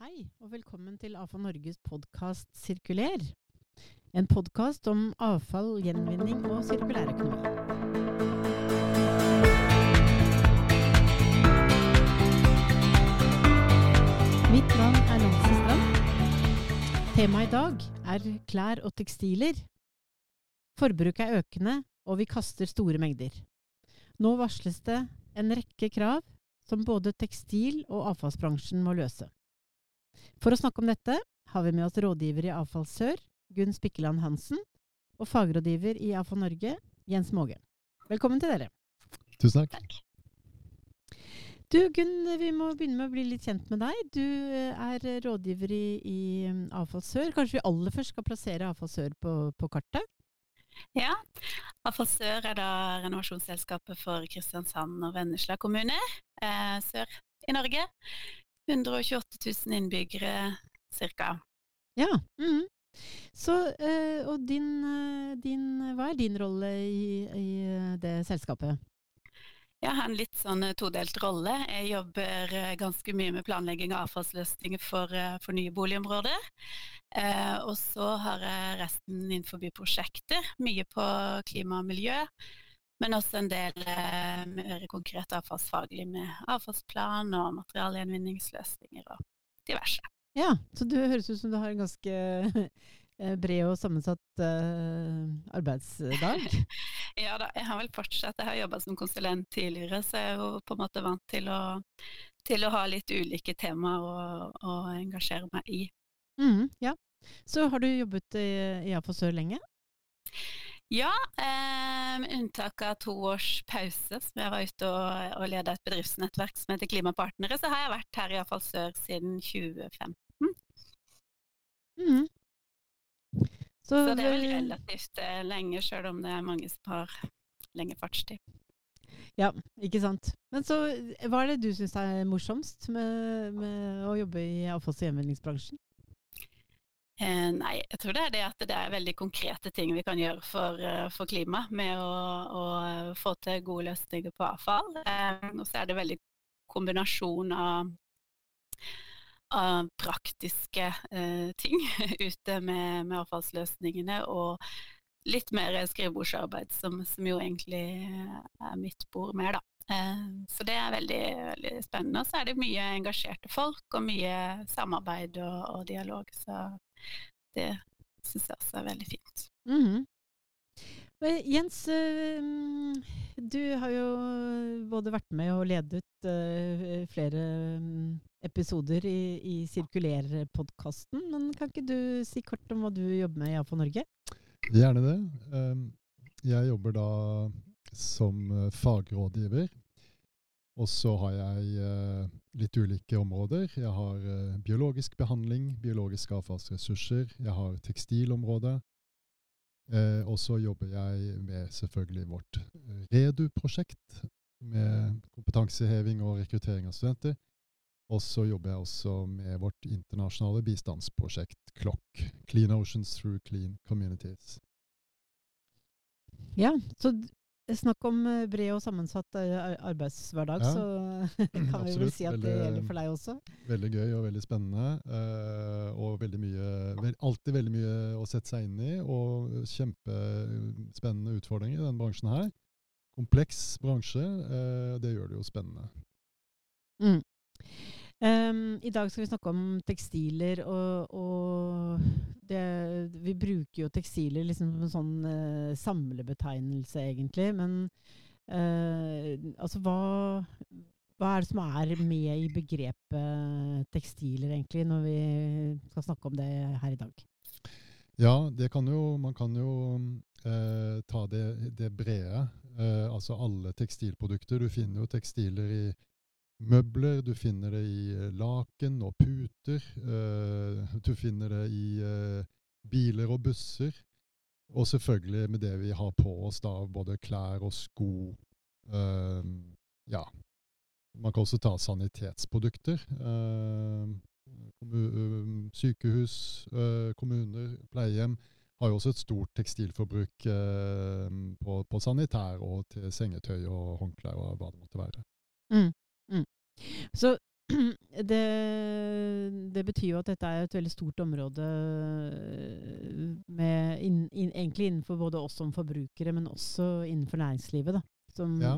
Hei, og velkommen til AFA Norges podkast Sirkuler. En podkast om avfall, gjenvinning og sirkulærøkonomi. Mitt navn er Nancy Strand. Temaet i dag er klær og tekstiler. Forbruket er økende, og vi kaster store mengder. Nå varsles det en rekke krav som både tekstil- og avfallsbransjen må løse. For å snakke om dette har vi med oss rådgiver i Avfall Sør, Gunn Spikkeland Hansen, og fagrådgiver i Avfall Norge, Jens Måge. Velkommen til dere. Tusen takk. Du Gunn, vi må begynne med å bli litt kjent med deg. Du eh, er rådgiver i, i Avfall Sør. Kanskje vi aller først skal plassere Avfall Sør på, på kartet? Ja. Avfall Sør er da renovasjonsselskapet for Kristiansand og Vennesla kommuner eh, sør i Norge. 128 000 innbyggere ca. Ja. Mm. Så, eh, og din, eh, din, hva er din rolle i, i eh, det selskapet? Jeg har en litt sånn todelt rolle. Jeg jobber ganske mye med planlegging av avfallsløsninger for, for nye boligområder. Eh, og så har jeg resten innenfor prosjekter. Mye på klima og miljø. Men også en del eh, mer konkret avfallsfaglig med avfallsplan og materialgjenvinningsløsninger og diverse. Ja, så du høres ut som du har en ganske eh, bred og sammensatt eh, arbeidsdag. Ja da, jeg har vel fortsatt. Jeg har jobba som konsulent tidligere, så jeg er jo på en måte vant til å, til å ha litt ulike temaer å, å engasjere meg i. Mm, ja. Så har du jobbet i, i AFA Sør lenge? Ja, eh, med unntak av to års pause, som jeg var ute og, og leda et bedriftsnettverk som heter Klimapartnere, så har jeg vært her i Avfall Sør siden 2015. Mm. Så, Så det er vel relativt eh, lenge, sjøl om det er mange som har lenge fartstid. Ja, ikke sant. Men så, hva er det du syns er morsomst med, med å jobbe i avfalls- og gjenvinningsbransjen? Eh, nei, jeg tror det er det at det er veldig konkrete ting vi kan gjøre for, eh, for klimaet med å, å eh, få til gode løsninger på avfall. Eh, og så er det veldig kombinasjon av, av praktiske eh, ting ute med, med avfallsløsningene og litt mer skrivebordsarbeid, som, som jo egentlig er mitt bord mer, da. Eh, Så det er veldig, veldig spennende. Og så er det mye engasjerte folk og mye samarbeid og, og dialog. Så det syns jeg også er veldig fint. Mm -hmm. Jens, eh, du har jo både vært med og ledet eh, flere mm, episoder i, i Sirkuler-podkasten. Men kan ikke du si kort om hva du jobber med i AFO Norge? Gjerne det. Um, Jeg jobber da som fagrådgiver. Og så har jeg eh, litt ulike områder. Jeg har eh, biologisk behandling, biologiske avfallsressurser. Jeg har tekstilområdet. Eh, og så jobber jeg med selvfølgelig vårt REDU-prosjekt, med kompetanseheving og rekruttering av studenter. Og så jobber jeg også med vårt internasjonale bistandsprosjekt CLOCK, Clean Oceans Through Clean Communities. Ja, så snakk om eh, bred og sammensatt eh, arbeidshverdag, Ja. så kan vi vel si at det gjelder for deg også. Veldig gøy og veldig spennende. eh, og veldig mye, alltid veldig mye å sette seg inn i, og kjempespennende utfordringer i denne bransjen her. Kompleks bransje. det gjør det jo spennende. Mm. Em, I dag skal vi snakke om tekstiler, og, og det, vi bruker jo tekstiler liksom som en sånn uh, samlebetegnelse, egentlig. Men uh, altså hva, hva er det som er med i begrepet tekstiler, egentlig, når vi skal snakke om det her i dag? Ja, kan jo, man kan jo eh, ta det, det brede. Eh, altså alle tekstilprodukter. Du finner jo tekstiler i møbler, du finner det i eh, laken og puter. eh, du finner det i eh, biler og busser. Og selvfølgelig med det vi har på oss, da, både klær og sko. ja. Man kan også ta sanitetsprodukter. eh, sykehus, kommuner, pleiehjem har jo også et stort tekstilforbruk på, på sanitær og til sengetøy og håndklær og hva det måtte være. Så det, det, betyr jo at dette er et veldig stort område med, inn, inn, egentlig innenfor både oss som forbrukere, men også innenfor næringslivet. Da, som, ja.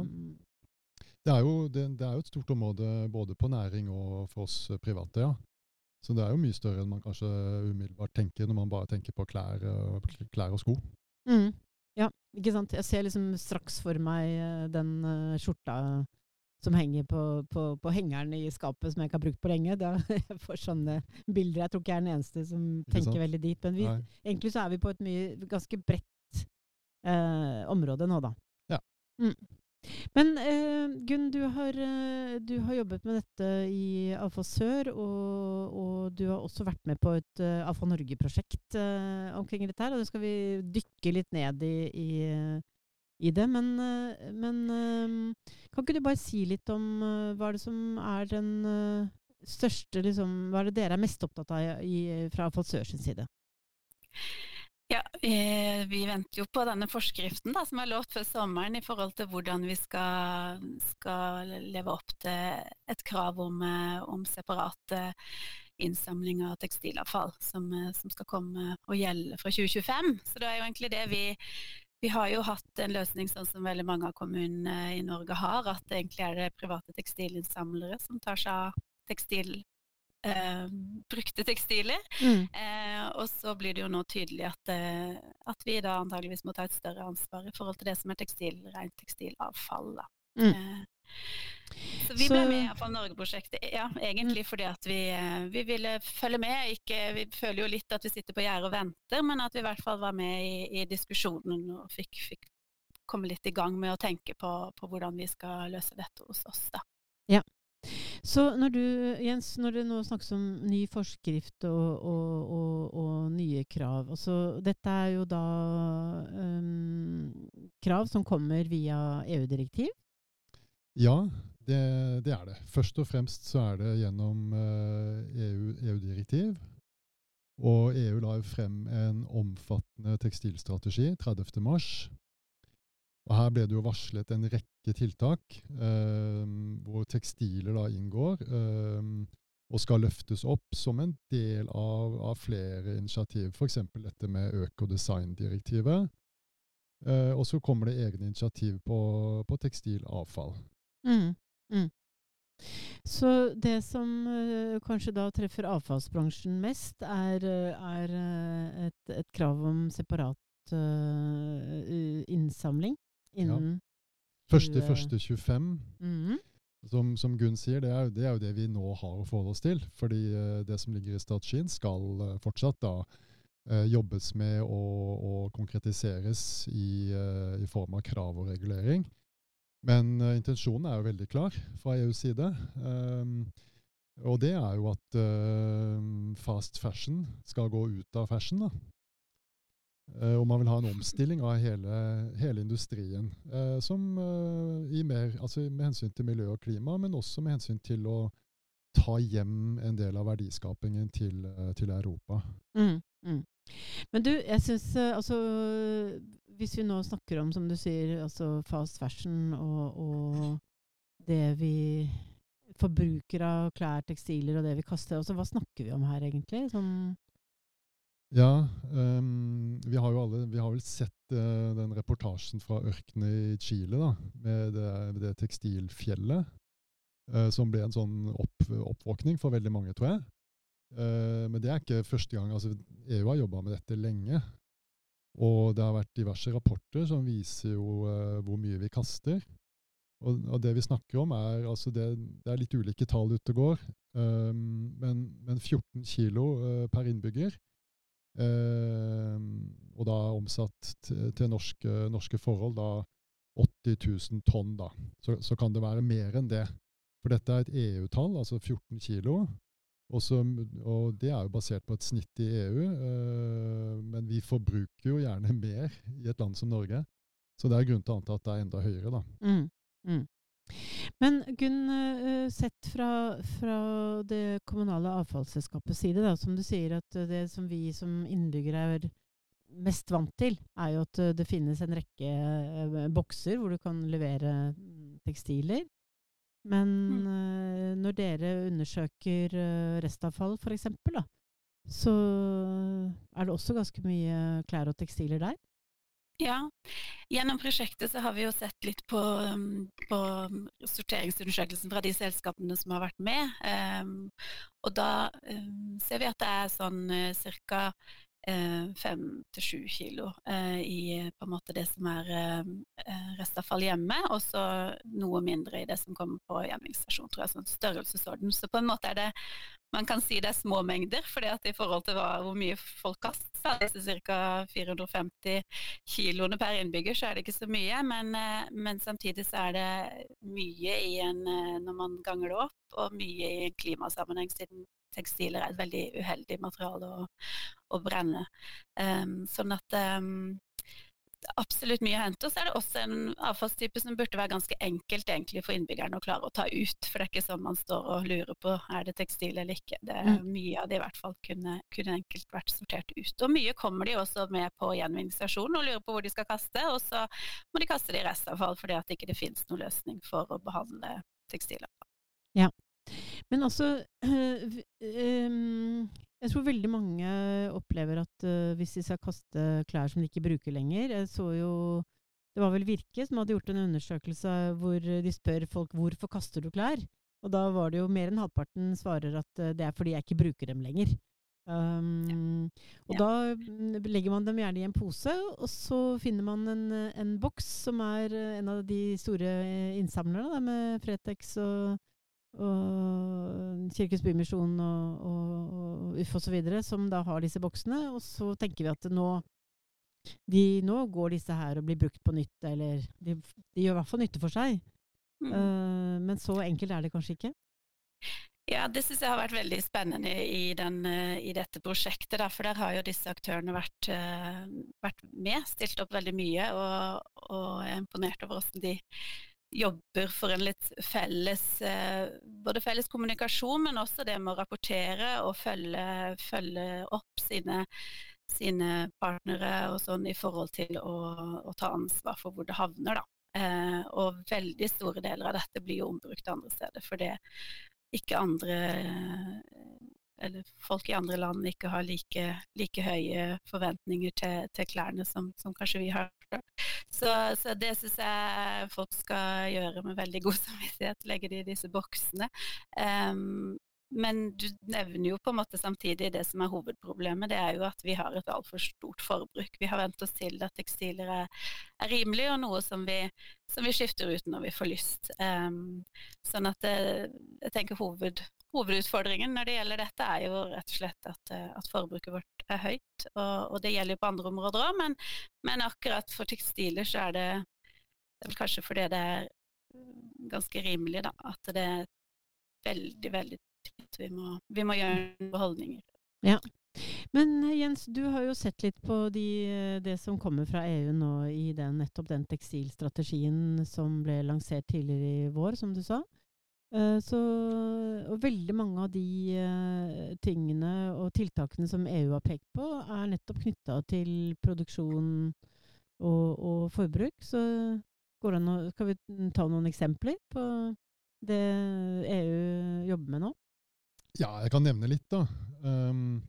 Det er, jo, det, det er, jo, et stort område både på næring og for oss private, ja. Så det er jo mye større enn man kanskje umiddelbart tenker når man bare tenker på klær, klær og sko. Mm. Ja, ikke sant. Jeg ser liksom straks for meg uh, den skjorta som henger på, på, på, hengeren i skapet som jeg ikke har brukt på lenge. Da jeg får sånne bilder. Jeg tror ikke jeg er den eneste som tenker veldig dit. Men vi, egentlig så er vi på et mye, ganske bredt eh, område nå, da. Ja. Mm. Men eh, Gunn, du har, eh, du har, jobbet med dette i AFA Sør, og, og, du har også vært med på et uh, AFA Norge-prosjekt uh, omkring dette. her, og Det skal vi dykke litt ned i, i, i det. Men, uh, men kan ikke du bare si litt om hva er det som er den største liksom, Hva er det dere er mest opptatt av i, fra Falsør sin side? Ja, vi, venter jo på denne forskriften da, som er lovt før sommeren i forhold til hvordan vi skal, skal leve opp til et krav om, eh, om separate innsamling av tekstilavfall, som, eh, som, skal komme og gjelde fra 2025. Så det er jo egentlig det vi vi har jo hatt en løsning sånn som veldig mange av kommunene i Norge har, at det egentlig er det private tekstilinnsamlere som tar seg av tekstil eh, brukte tekstiler. Mm. Eh, og så blir det jo nå tydelig at, eh, at, vi da antageligvis må ta et større ansvar i forhold til det som er tekstil, rent tekstilavfall. Da. Mm. Eh, så vi ble med i Avfall Norge-prosjektet ja, egentlig mm. fordi at vi, eh, vi, ville følge med. Ikke, vi føler jo litt at vi sitter på gjerdet og venter, men at vi i hvert fall var med i, i diskusjonen og fikk, fikk, komme litt i gang med å tenke på, på hvordan vi skal løse dette hos oss. Da. Ja. Så når du, Jens, når det nå snakkes om ny forskrift og, og, og, og nye krav altså, Dette er jo da um, krav som kommer via EU-direktiv? Ja, det, det, er det. Først og fremst så er det gjennom EU-direktiv. EU og EU la frem en omfattende tekstilstrategi 30.3 og Her ble det jo varslet en rekke tiltak eh, hvor tekstiler da inngår, eh, og skal løftes opp som en del av, av flere initiativ. F.eks. dette med økodesigndirektivet. Eh, og så kommer det egne initiativ på, på tekstilavfall. Mm, mm. Så det som uh, kanskje da treffer avfallsbransjen mest, er, er uh, et, et, krav om separat uh, innsamling innen ja. 1.1.25. Mm. Som, som, Gunn sier, det er, det er, jo det vi nå har å forholde oss til. Fordi uh, det som ligger i strategien, skal fortsatt da jobbes med og, konkretiseres i, i, form av krav og regulering. Men intensjonen er jo veldig klar fra EUs side. Um, og det er jo at fast fashion skal gå ut av fashion. da. Uh, og man vil ha en omstilling av hele, hele industrien. Uh, som uh, mer, altså med hensyn til miljø og klima, men også med hensyn til å ta hjem en del av verdiskapingen til, til Europa. Mm, mm. Men du, jeg syns altså Hvis vi nå snakker om, som du sier, altså fast fashion og, og det vi forbruker av klær, tekstiler og det vi kaster, også, hva snakker vi om her egentlig? Sånn ja, um, vi har jo alle Vi har vel sett uh, den reportasjen fra ørkenen i Chile, da, med det, det tekstilfjellet. Uh, som ble en sånn opp, oppvåkning for veldig mange, tror jeg. Uh, men det er ikke første gang. altså EU har jobba med dette lenge. Og det har vært diverse rapporter som viser jo hvor mye vi kaster. Og, og, det vi snakker om, er altså det, det er litt ulike tall ute og går. Um, men, men, 14 kilo per innbygger Um, og da omsatt til norske, norske, forhold da 80 000 tonn. da. Så, så, kan det være mer enn det. For dette er et EU-tall, altså 14 kilo. Også, og det er jo basert på et snitt i EU. Eh, men vi forbruker jo gjerne mer i et land som Norge. Så det er grunn til å anta at det er enda høyere, da. Mm, mm. Men Gunn, eh, sett fra, fra, det kommunale avfallsselskapets side, da, som du sier at det som vi som innbyggere er mest vant til, er jo at eh, det finnes en rekke eh, bokser hvor du kan levere mm, tekstiler. Men uh, når dere undersøker uh, restavfall f.eks., så er det også ganske mye klær og tekstiler der? Ja, gjennom prosjektet så har vi jo sett litt på, um, på sorteringsundersøkelsen fra de selskapene som har vært med. Um, og da um, ser vi at det er sånn uh, ca. Eh, fem til sju kilo eh, i på en måte det som er eh, restavfall hjemme, og så noe mindre i det som kommer på gjenvinningsstasjon, tror jeg. Sånn størrelsesorden. Så på en måte er det man kan si det er små mengder, fordi at i forhold til hva, hvor mye folk kaster, disse ca. 450 kiloene per innbygger, så er det ikke så mye. Men, men, samtidig så er det mye en, når man ganger det opp, og mye i en klimasammenheng, siden tekstiler er et veldig uheldig materiale å, å brenne. Um, sånn at um, absolutt mye å hente. Og så er det også en avfallstype som burde være ganske enkelt egentlig for innbyggerne å klare å ta ut. For det er ikke sånn man står og lurer på er det tekstil eller ikke. Det er mm. Mye av det i hvert fall kunne, kunne, enkelt vært sortert ut. Og mye kommer de også med på gjenvinningsstasjonen og lurer på hvor de skal kaste. Og så må de kaste det i restavfall fordi at det ikke finnes noen løsning for å behandle tekstilavfall. Ja. Men altså øh, øh, Jeg tror veldig mange opplever at øh, hvis de skal kaste klær som de ikke bruker lenger Jeg så jo Det var vel Virke som hadde gjort en undersøkelse hvor de spør folk hvorfor kaster du klær. Og da var det jo mer enn halvparten svarer at det er fordi jeg ikke bruker dem lenger. Um, og ja. da mm, legger man dem gjerne i en pose, og så finner man en, en boks som er en av de store innsamlerne, da, med Fretex og og Kirkens Bymisjon og, og, og UF osv., som da har disse boksene. Og så tenker vi at nå, de, nå går disse her og blir brukt på nytt, eller de, de gjør i hvert fall nytte for seg. Mm. Uh, men så enkelt er det kanskje ikke? Ja, det syns jeg har vært veldig spennende i, den, uh, i dette prosjektet. Da, for der har jo disse aktørene vært, uh, vært med, stilt opp veldig mye, og, og er imponert over hvordan de jobber for en litt felles eh, både felles kommunikasjon, men også det med å rapportere og følge, følge opp sine, sine, partnere og sånn i forhold til å, å, ta ansvar for hvor det havner, da. Eh, og veldig store deler av dette blir jo ombrukt andre steder, for ikke andre eller folk i andre land ikke har like, like høye forventninger til, til klærne som, som, kanskje vi har. Så, så det syns jeg folk skal gjøre med veldig god samvittighet, legge det i disse boksene. Um, men du nevner jo på en måte samtidig det som er hovedproblemet. Det er jo at vi har et altfor stort forbruk. Vi har vent oss til at tekstiler er, er rimelig, og noe som vi, som vi, skifter ut når vi får lyst. Um, sånn at det, jeg tenker hoved, hovedutfordringen når det gjelder dette, er jo rett og slett at, eh, at forbruket vårt er høyt. Og, og, det gjelder jo på andre områder òg, men, men, akkurat for tekstiler så er det, det er kanskje fordi det er ganske rimelig, da, at det er veldig, veldig tynt. Vi må, vi må gjøre noen holdninger. Ja. Men eh, Jens, du har jo sett litt på de, eh, det som kommer fra EU nå i den, nettopp den tekstilstrategien som ble lansert tidligere i vår, som du sa. Eh, så, og veldig mange av de tingene og tiltakene som EU har pekt på, er nettopp knytta til produksjon og, og, forbruk. Så å, skal vi ta noen eksempler på det EU jobber med nå? Ja, jeg kan nevne litt, da. Um,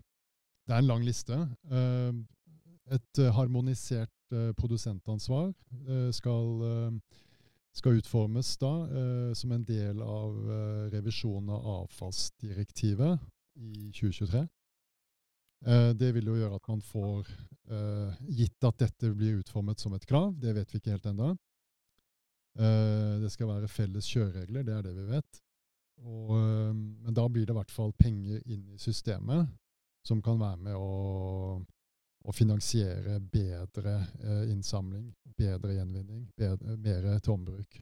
det er en lang liste. Uh, et harmonisert uh, produsentansvar skal skal utformes da eh, som en del av eh, revisjonen av avfallsdirektivet i 2023. Eh, det vil jo gjøre at man får eh, Gitt at dette blir utformet som et krav, det vet vi ikke helt ennå. Eh, det skal være felles kjøreregler, det er det vi vet. Og, eh, men da blir det i hvert fall penger inn i systemet som kan være med å å finansiere bedre eh, innsamling, bedre gjenvinning, bedre, mer tombruk.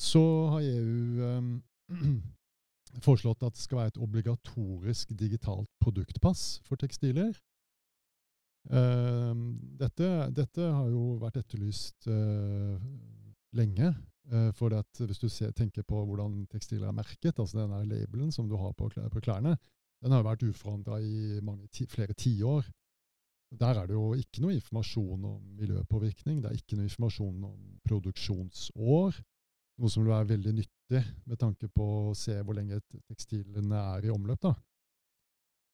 Så har EU eh, foreslått at det skal være et obligatorisk digitalt produktpass for tekstiler. Eh, dette, dette, har jo vært etterlyst eh, lenge. Eh, for hvis du ser, tenker på hvordan tekstiler er merket, altså denne labelen som du har på, på klærne, den har vært uforandra i mange, flere tiår. Der er det jo ikke noe informasjon om miljøpåvirkning, det er ikke noe informasjon om produksjonsår. noe som vil være veldig nyttig med tanke på å se hvor lenge tekstilene er i omløp.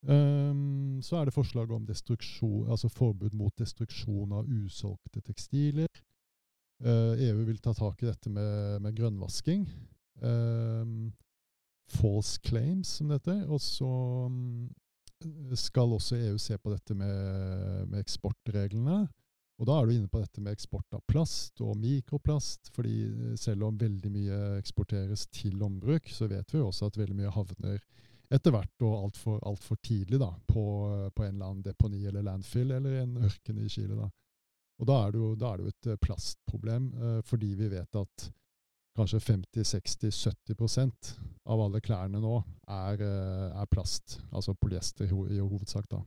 Um, så er det forslag om altså forbud mot destruksjon av usolgte tekstiler. EU vil ta tak i dette med, med grønnvasking. Um, false claims, som det heter. Og så um, skal også EU se på dette med, med, eksportreglene. Og da er du inne på dette med eksport av plast og mikroplast. fordi eh, selv om veldig mye eksporteres til ombruk, så vet vi også at veldig mye havner etter hvert og altfor alt for tidlig da, på, på, en eller annen deponi eller landfill eller en ørken i Chile. Da. Og da er det jo, er det jo et eh, plastproblem, eh, fordi vi vet at kanskje 50-60-70% av alle klærne nå er, eh, er, plast. Altså polyester i, hovedsak, da.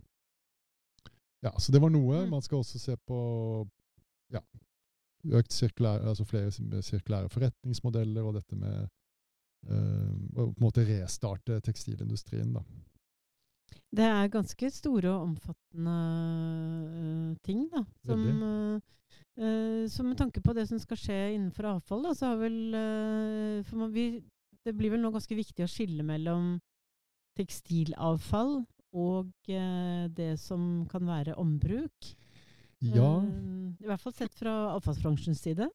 Ja, så det var noe. Mm. Man skal også se på ja, økt sirkulær, altså flere sirkulære forretningsmodeller og dette med uh, å på en måte restarte tekstilindustrien, da. Det er ganske store og omfattende uh, ting, da. Som, uh, så med tanke på det som skal skje innenfor avfall, da, så har vel For man, vi, det blir vel nå ganske viktig å skille mellom tekstilavfall og det som kan være ombruk. Ja. I hvert fall sett fra avfallsbransjens side.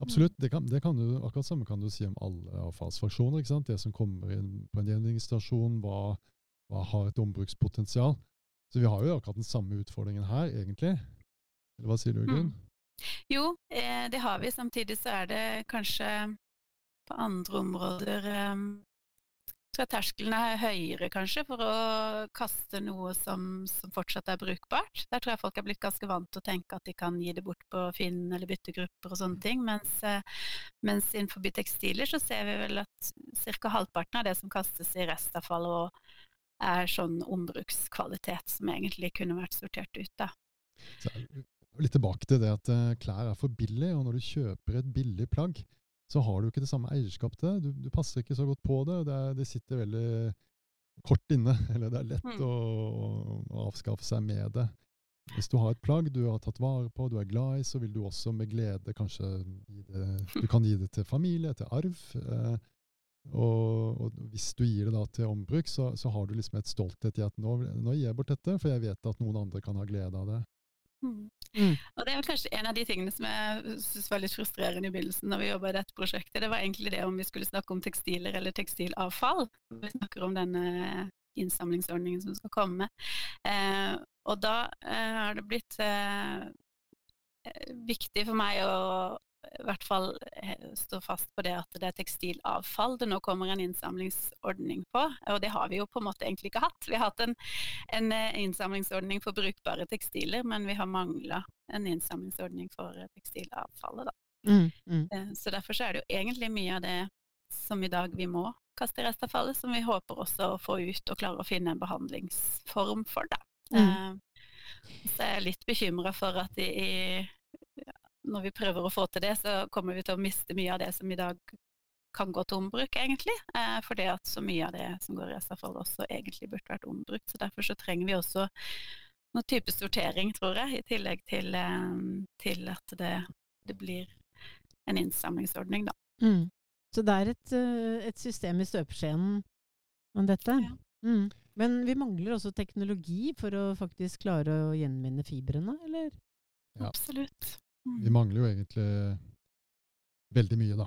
Absolutt. Det kan, det kan du, akkurat samme kan du si om alle avfallsfraksjoner. Det som kommer inn på en gjenvinningsstasjon, hva har et ombrukspotensial. Så vi har jo akkurat den samme utfordringen her, egentlig. Eller hva sier du, Gunn? Mm. Jo, eh, det har vi. Samtidig så er det kanskje på andre områder eh, jeg terskelen er høyere, kanskje, for å kaste noe som, som, fortsatt er brukbart. Der tror jeg folk er blitt ganske vant til å tenke at de kan gi det bort på Finn eller byttegrupper og sånne ting. Mens, eh, mens innenfor tekstiler så ser vi vel at ca. halvparten av det som kastes i restavfall, og er sånn ombrukskvalitet som egentlig kunne vært sortert ut. da. Så, litt tilbake til det at uh, klær er for billig, og når du kjøper et billig plagg, så har du ikke det samme eierskap til det. Du, du passer ikke så godt på det. Det, er, det, sitter veldig kort inne, eller det er lett mm. å, å, avskaffe seg med det. Hvis du har et plagg du har tatt vare på, du er glad i, så vil du også med glede kanskje gi det Du kan gi det til familie, til arv. Eh, og, og, hvis du gir det da til ombruk, så, så har du liksom et stolthet i at nå, nå, gir jeg bort dette, for jeg vet at noen andre kan ha glede av det. Mm. Mm. Og Det er kanskje en av de tingene som jeg synes var litt frustrerende i begynnelsen når vi jobba i dette prosjektet. Det var egentlig det om vi skulle snakke om tekstiler eller tekstilavfall. Vi snakker om denne innsamlingsordningen som skal komme. Eh, og da eh, har det blitt eh, viktig for meg å i hvert fall eh, stå fast på det at det er tekstilavfall det nå kommer en innsamlingsordning på. Og det har vi jo på en måte egentlig ikke hatt. Vi har hatt en, en eh, innsamlingsordning for brukbare tekstiler, men vi har mangla en innsamlingsordning for eh, tekstilavfallet, da. Mm, mm. Så derfor så er det jo egentlig mye av det som i dag vi må kaste restavfallet, som vi håper også å få ut og klare å finne en behandlingsform for, da. Mm. Så jeg er litt bekymra for at i, når vi prøver å få til det, så kommer vi til å miste mye av det som i dag kan gå til ombruk, egentlig. Eh, fordi at så mye av det som går i restavfall også egentlig burde vært ombrukt. Så derfor så trenger vi også noen type sortering, tror jeg, i tillegg til, eh, til at det, det, blir en innsamlingsordning, da. Mm. Så det er et, eh, et system i støpeskjeen om dette? Ja. Mm. Men vi mangler også teknologi for å faktisk klare å gjenvinne fibrene, eller? Ja. Absolutt. Vi mm. mangler jo egentlig veldig mye, da.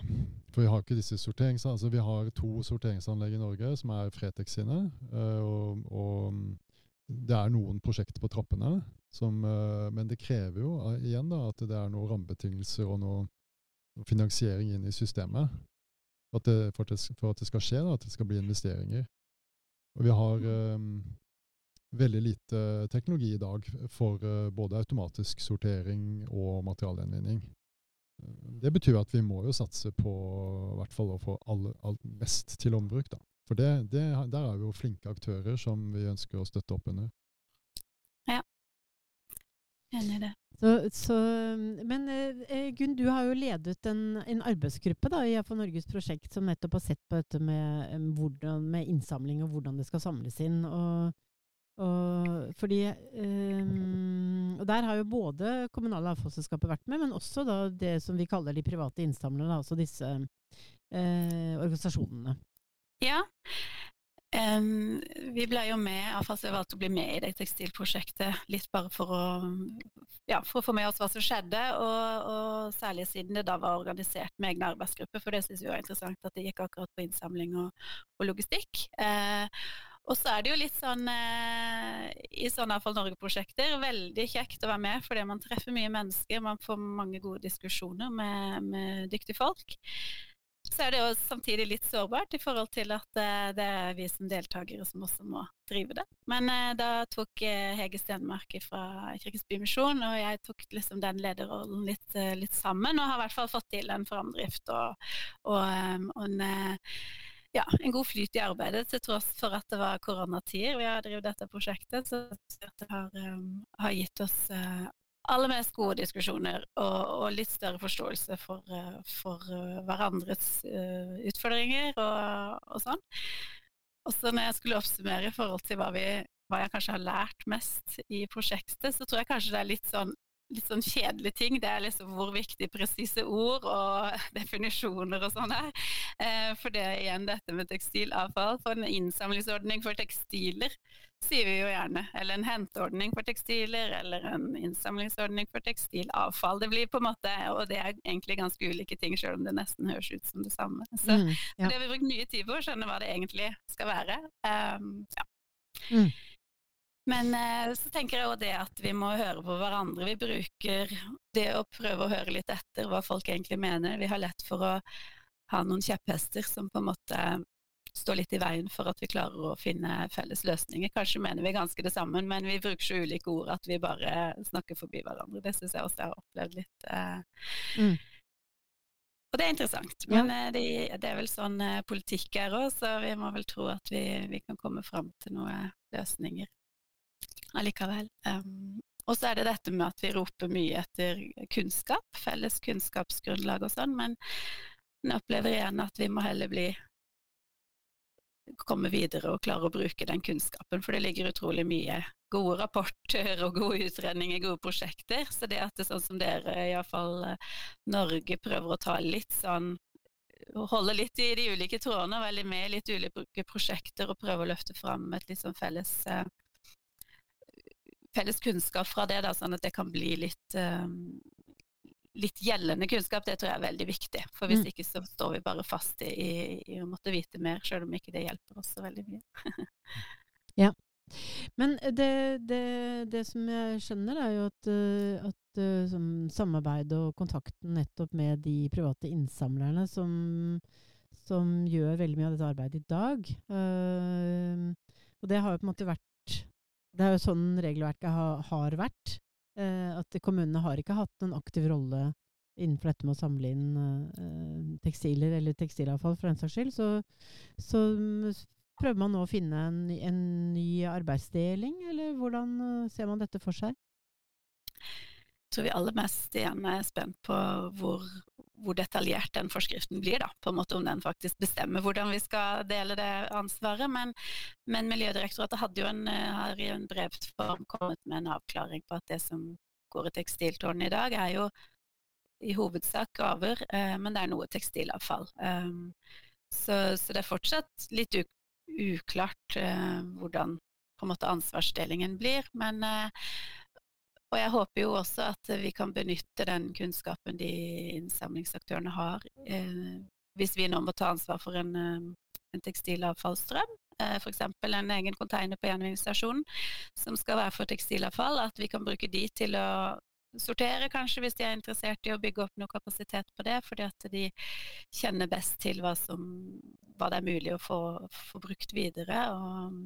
For vi har ikke disse sorteringsanleggene. Altså, vi har to sorteringsanlegg i Norge som er Fretex sine. Eh, og, og, det er noen prosjekter på trappene. Som, eh, men det krever jo eh, igjen da, at det er noen rammebetingelser og noe, finansiering inn i systemet. Det, for, at det, for, at det, skal skje, da, at det skal bli investeringer. Og vi har um, veldig lite teknologi i dag for uh, både automatisk sortering og materialgjenvinning. Det betyr at vi må jo satse på i hvert fall å få alt mest til ombruk. Da. For det, det, der er vi jo flinke aktører som vi ønsker å støtte opp under. Ja, enig i det. Så, så, men eh, Gunn, du har jo ledet en, en arbeidsgruppe da, i AFA Norges prosjekt som nettopp har sett på dette med, hvordan, med innsamling og hvordan det skal samles inn. og Og, fordi, um, og der har jo både kommunale avfallsselskaper vært med, men også da det som vi kaller de private innsamlerne, altså disse uh, organisasjonene. Ja. Um, vi ble jo med, iallfall så valgte å bli med i det tekstilprosjektet litt bare for å, ja, for å få med oss hva som skjedde, og, og, særlig siden det da var organisert med egne arbeidsgrupper, for det syns vi var interessant at det gikk akkurat på innsamling og, og logistikk. Uh, og så er det jo litt sånn eh, i sånne Avfall Norge-prosjekter veldig kjekt å være med, fordi man treffer mye mennesker, man får mange gode diskusjoner med, med dyktige folk. Så er det jo samtidig litt sårbart i forhold til at eh, det er vi som deltakere som også må drive det. Men eh, da tok eh, Hege Stenmark fra Kirkens Bymisjon og jeg tok liksom den lederrollen litt, litt, sammen, og har i hvert fall fått til en framdrift og, og, og en, ja, en god flyt i arbeidet, til tross for at det var koronatider. Vi har drevet dette prosjektet, så det har, har gitt oss aller mest gode diskusjoner og, og litt større forståelse for, eh, for eh, hverandres uh, utfordringer og, og sånn. Og så når jeg skulle oppsummere i forhold til hva, vi, hva jeg kanskje har lært mest i prosjektet, så tror jeg kanskje det er litt sånn litt sånn kjedelige ting. Det er liksom hvor viktig presise ord og definisjoner og sånn er. Eh, for det er igjen dette med tekstilavfall. For en innsamlingsordning for tekstiler sier vi jo gjerne. Eller en henteordning for tekstiler, eller en innsamlingsordning for tekstilavfall. Det blir på en måte, Og det er egentlig ganske ulike ting, selv om det nesten høres ut som det samme. Så mm, ja. det har vi brukt mye tid på å skjønne hva det egentlig skal være. Um, ja. Mm. Men eh, så tenker jeg òg det at vi må høre på hverandre. Vi bruker det å prøve å høre litt etter hva folk egentlig mener. Vi har lett for å ha noen kjepphester som på en måte står litt i veien for at vi klarer å finne felles løsninger. Kanskje mener vi ganske det samme, men vi bruker så ulike ord at vi bare snakker forbi hverandre. Det syns jeg også jeg har opplevd litt. Eh. Mm. Og det er interessant. Men ja. Eh, det, det, er vel sånn politikk er òg, så vi må vel tro at vi, vi kan komme fram til noen løsninger allikevel. Um, og så er det dette med at vi roper mye etter kunnskap, felles kunnskapsgrunnlag og sånn, men jeg opplever igjen at vi må heller bli komme videre og klare å bruke den kunnskapen, for det ligger utrolig mye gode rapporter og gode utredninger, gode prosjekter. Så det at det er sånn som dere, iallfall eh, Norge, prøver å ta litt sånn Holde litt i de ulike trådene, være med i litt ulike prosjekter og prøve å løfte fram et litt sånn felles eh, felles kunnskap fra det, da, sånn at det kan bli litt, um, litt gjeldende kunnskap. Det tror jeg er veldig viktig. For hvis mm. ikke så står vi bare fast i, i, å måtte vite mer, selv om ikke det hjelper oss så veldig mye. ja. Men det, det, det, som jeg skjønner, er jo at, eh, at uh, samarbeid og kontakten nettopp med de private innsamlerne som, som gjør veldig mye av dette arbeidet i dag. Uh, og det har jo på en måte vært det er jo sånn regelverket ha, har vært. Eh, at kommunene har ikke hatt en aktiv rolle innenfor dette med å samle inn eh, tekstiler eller tekstilavfall, for den saks skyld. Så, så, prøver man nå å finne en, en ny arbeidsdeling, eller hvordan uh, ser man dette for seg? Jeg tror vi aller mest igjen er spent på hvor hvor detaljert den forskriften blir, da, på en måte om den faktisk bestemmer hvordan vi skal dele det ansvaret. Men, men Miljødirektoratet hadde jo en, eh, har i en brevform kommet med en avklaring på at det som går i tekstiltårnet i dag, er jo i hovedsak gaver, eh, men det er noe tekstilavfall. Um, så, så, det er fortsatt litt uklart eh, hvordan på en måte ansvarsdelingen blir. Men eh, og jeg håper jo også at vi kan benytte den kunnskapen de innsamlingsaktørene har, eh, hvis vi nå må ta ansvar for en, eh, en tekstilavfallsstrøm. Eh, F.eks. en egen container på gjenvinningsstasjonen som skal være for tekstilavfall. At vi kan bruke de til å sortere, kanskje, hvis de er interessert i å bygge opp noe kapasitet på det. Fordi at de kjenner best til hva, som, hva det er mulig å få, få brukt videre. Og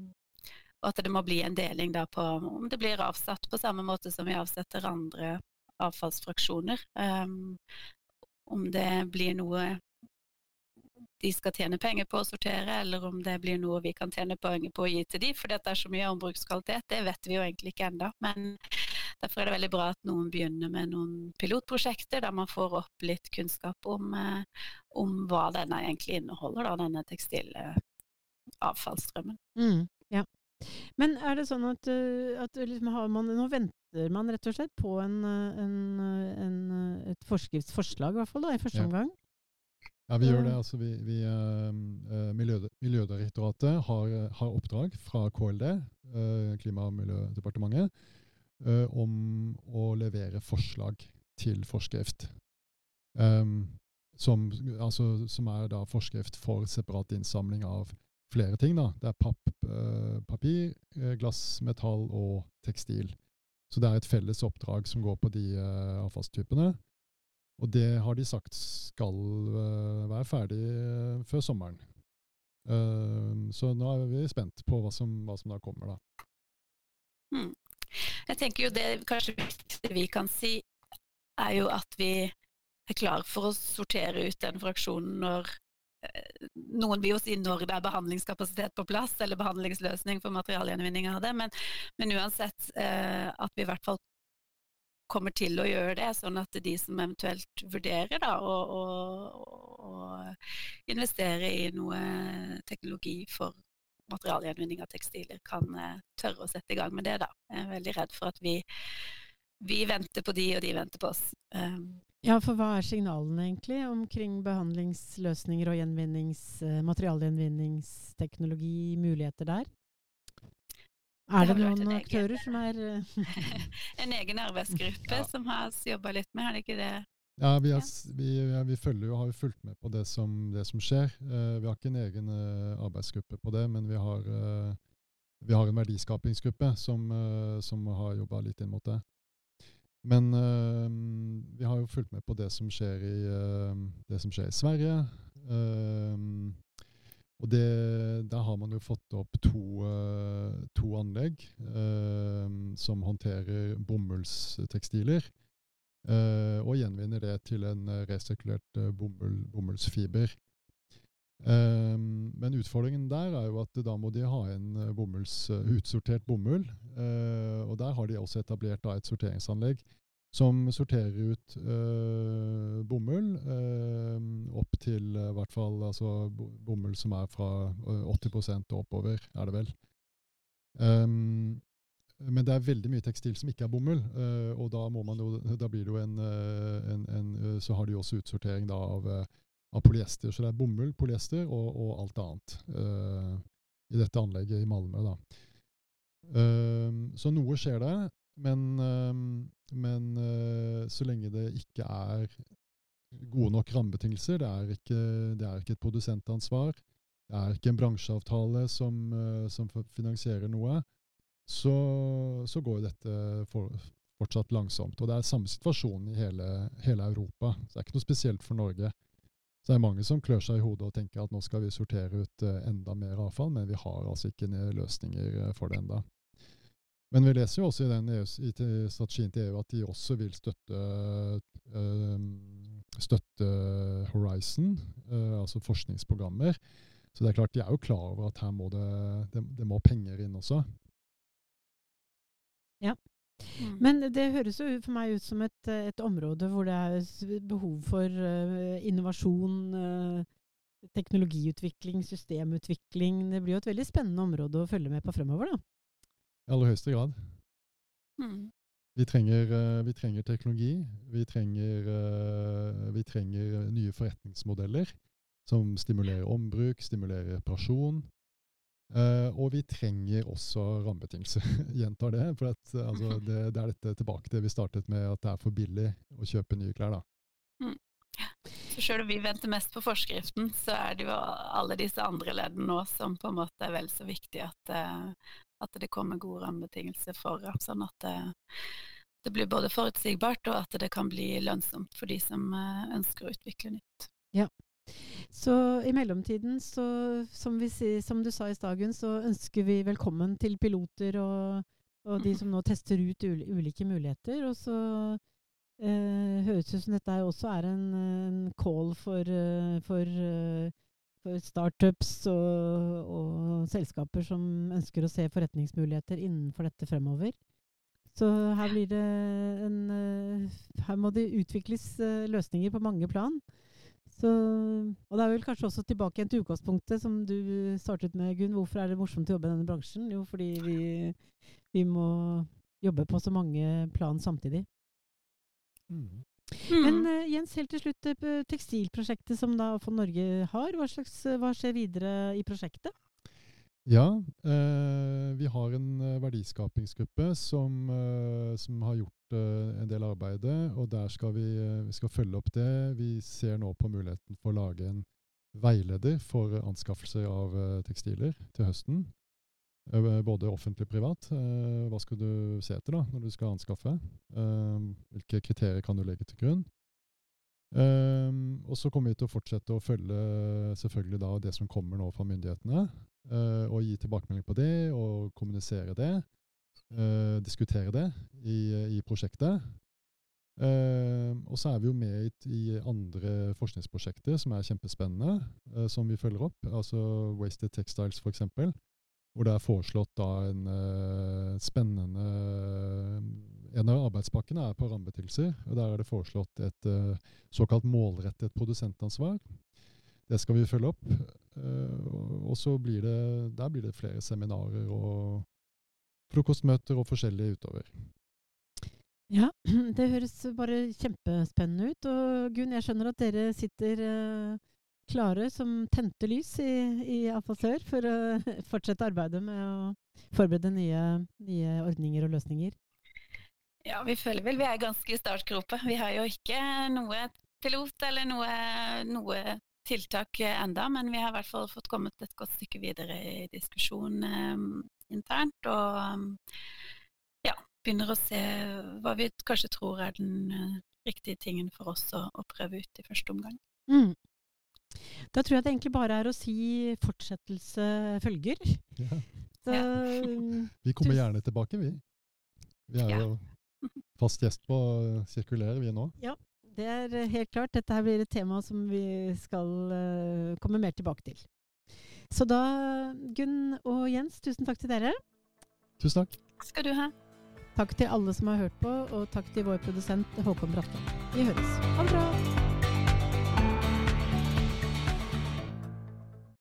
at det må bli en deling da på om det blir avsatt på samme måte som vi avsetter andre avfallsfraksjoner. Um, om det blir noe de skal tjene penger på å sortere, eller om det blir noe vi kan tjene penger på å gi til de, for det er så mye ombrukskvalitet, det vet vi jo egentlig ikke ennå. Men derfor er det veldig bra at noen begynner med noen pilotprosjekter der man får opp litt kunnskap om, eh, om hva denne egentlig inneholder, da, denne tekstilavfallsstrømmen. Mm. Men er det sånn at, uh, at liksom har man, nå venter man rett og slett på en, uh, en, uh, en, et forskriftsforslag, i hvert fall da, i første Ja. omgang? Ja, vi gjør det. Eh. Altså, vi, vi, uh, Miljødirektoratet har, eh, har oppdrag fra KLD, uh, Klima- og miljødepartementet, uh, om å levere forslag til forskrift. Um, som, altså, som er da forskrift for separat innsamling av flere ting. Da. Det er papp, eh, papir, eh, glass, metall og tekstil. Så det er et felles oppdrag som går på de eh, avfallstypene. Og det har de sagt skal være ferdig før sommeren. Så nå er vi spent på hva som, hva som da kommer, da. Hmm. Jeg tenker jo det kanskje viktigste vi kan si, er jo at vi er klar for å sortere ut den fraksjonen når noen vil jo si når det er behandlingskapasitet på plass, eller behandlingsløsning for materialgjenvinning av det, men, men uansett eh, at vi i hvert fall kommer til å gjøre det, sånn at de som eventuelt vurderer da, å, å, å investere i noe teknologi for materialgjenvinning av tekstiler, kan eh, tørre å sette i gang med det. da. Jeg er veldig redd for at vi, vi venter på de, og de venter på oss. Um, Ja, for hva er signalene egentlig omkring behandlingsløsninger og gjenvinnings, eh, materialgjenvinningsteknologi, muligheter der? Er Det det noen egen- aktører som er eh, en egen arbeidsgruppe Ja. som har jobba litt med, er det ikke det? Ja, vi, har, vi, ja, vi følger jo, har jo fulgt med på det som, det som skjer. Uh, vi har ikke en egen uh, arbeidsgruppe på det, men vi har, uh, vi har en verdiskapingsgruppe som, som har jobba litt inn mot det. Men eh, vi har jo fulgt med på det som skjer i, eh, det som skjer i Sverige. Uh, og det, der har man jo fått opp to, uh, to anlegg uh, som håndterer bomullstekstiler. og gjenvinner det til en resirkulert bomull, bomullsfiber. Eh, men utfordringen der er jo at da må de ha en eh, bomulls, eh, utsortert bomull. eh, og der har de også etablert et sorteringsanlegg som sorterer ut bomull eh, opp til i hvert fall altså, bomull som er fra eh, 80% og oppover, er det vel. Um, men det er veldig mye tekstil som ikke er bomull, og da, må man jo, da blir det jo en, en, en Så har de også utsortering da av, av polyester. Så det er bomull, polyester og, og alt annet uh, i dette anlegget i Malmö. Um, så noe skjer der, men, uh, men eh, så lenge det ikke er gode nok rammebetingelser, det er ikke, det er ikke et produsentansvar, det er ikke en bransjeavtale som, eh, som finansierer noe, så, så går dette for, fortsatt langsomt. Og det er samme situasjon i hele, hele Europa. Så det er ikke noe spesielt for Norge. Så det er mange som klør seg i hodet og tenker at nå skal vi sortere ut eh, enda mer avfall, men vi har altså ikke løsninger eh, for det enda. Men vi leser jo også i, den EU, i strategien til EU at de også vil støtte, eh, støtte Horizon, altså forskningsprogrammer. Så det er klart, de er jo klar over at her må det, det, det må penger inn også. Mm. Men det høres jo for meg ut som et, et område hvor det er behov for uh, innovasjon, uh, teknologiutvikling, systemutvikling. Det blir jo et veldig spennende område å følge med på fremover, da. I aller høyeste grad. Mm. Vi trenger, uh, vi trenger teknologi. Vi trenger, vi trenger nye forretningsmodeller som stimulerer ombruk, stimulerer reparasjon. Eh, og vi trenger også rammebetingelser. Gjentar det. For at, eh, altså, det, det er dette tilbake til vi startet med, at det er for billig å kjøpe nye klær. da. Så selv om vi venter mest på forskriften, så er det jo alle disse andre leddene nå som på en måte er vel så viktig at, eh, at det kommer gode rammebetingelser for, ja, sånn at det, det blir både forutsigbart og at det kan bli lønnsomt for de som ønsker å utvikle nytt. Så i mellomtiden, så, som, vi, som du sa i stagen, så ønsker vi velkommen til piloter og, og de som nå tester ut ulike muligheter. Og så eh, høres det ut som dette også er en, en call for, eh, for, eh, for startups og, og selskaper som ønsker å se forretningsmuligheter innenfor dette fremover. Så her en eh, Her må det utvikles løsninger på mange plan. Så, og det er vel kanskje også tilbake igjen til utgangspunktet som du startet med, Gunn. Hvorfor er det morsomt å jobbe i denne bransjen? Jo, fordi vi, vi må jobbe på så mange plan samtidig. Mm. Men eh, Jens, helt til slutt, eh, tekstilprosjektet som da Fond Norge har, hva, slags, eh, hva skjer videre i prosjektet? Ja, eh, vi har en eh, verdiskapingsgruppe som, eh, som har gjort eh, en del arbeidet, og der skal vi, eh, vi skal følge opp det. Vi ser nå på muligheten for å lage en veileder for anskaffelser av eh, tekstiler til høsten. Både offentlig og privat. Hva skal du se etter da, når du skal anskaffe? Hvilke kriterier kan du legge til grunn? Um, og så kommer vi til å fortsette å følge selvfølgelig da det som kommer nå fra myndighetene. uh, og gi tilbakemelding på det, og kommunisere det. Uh, diskutere det i, i prosjektet. Uh, og så er vi jo med i, i andre forskningsprosjekter som er kjempespennende, eh, som vi følger opp. Altså Wasted Textiles f.eks. Hvor det er foreslått da en eh, spennende En av arbeidspakkene er på rammebetingelser. og Der er det foreslått et eh, såkalt målrettet produsentansvar. Det skal vi følge opp. Eh, og- så blir det, der blir det flere seminarer og frokostmøter og forskjellig utover. Ja, det høres bare kjempespennende ut. Og Gunn, jeg skjønner at dere sitter eh, klare som tente lys i, i Afasør for å fortsette arbeidet med å forberede nye, nye ordninger og løsninger. Ja, vi føler vel vi er ganske i startgropa. Vi har jo ikke noe pilot eller noe, noe tiltak enda, men vi har i hvert fall fått kommet et godt stykke videre i diskusjon eh, internt. Og um, ja, begynner å se hva vi kanskje tror er den eh, riktige tingen for oss å, å prøve ut i første omgang. Mm. Da tror jeg det egentlig bare er å si fortsettelse følger. Ja. Så, Vi kommer gjerne tilbake, vi. Vi er Ja. jo fast gjest på eh, Sirkuler, vi nå. Ja, Det er eh, helt klart. Dette her blir et tema som vi skal uh, komme mer tilbake til. Så da, Gunn og Jens, tusen takk til dere. Tusen takk. Skal du ha? Takk til alle som har hørt på, og takk til vår produsent Håkon Bratland. Vi høres. Ha det bra!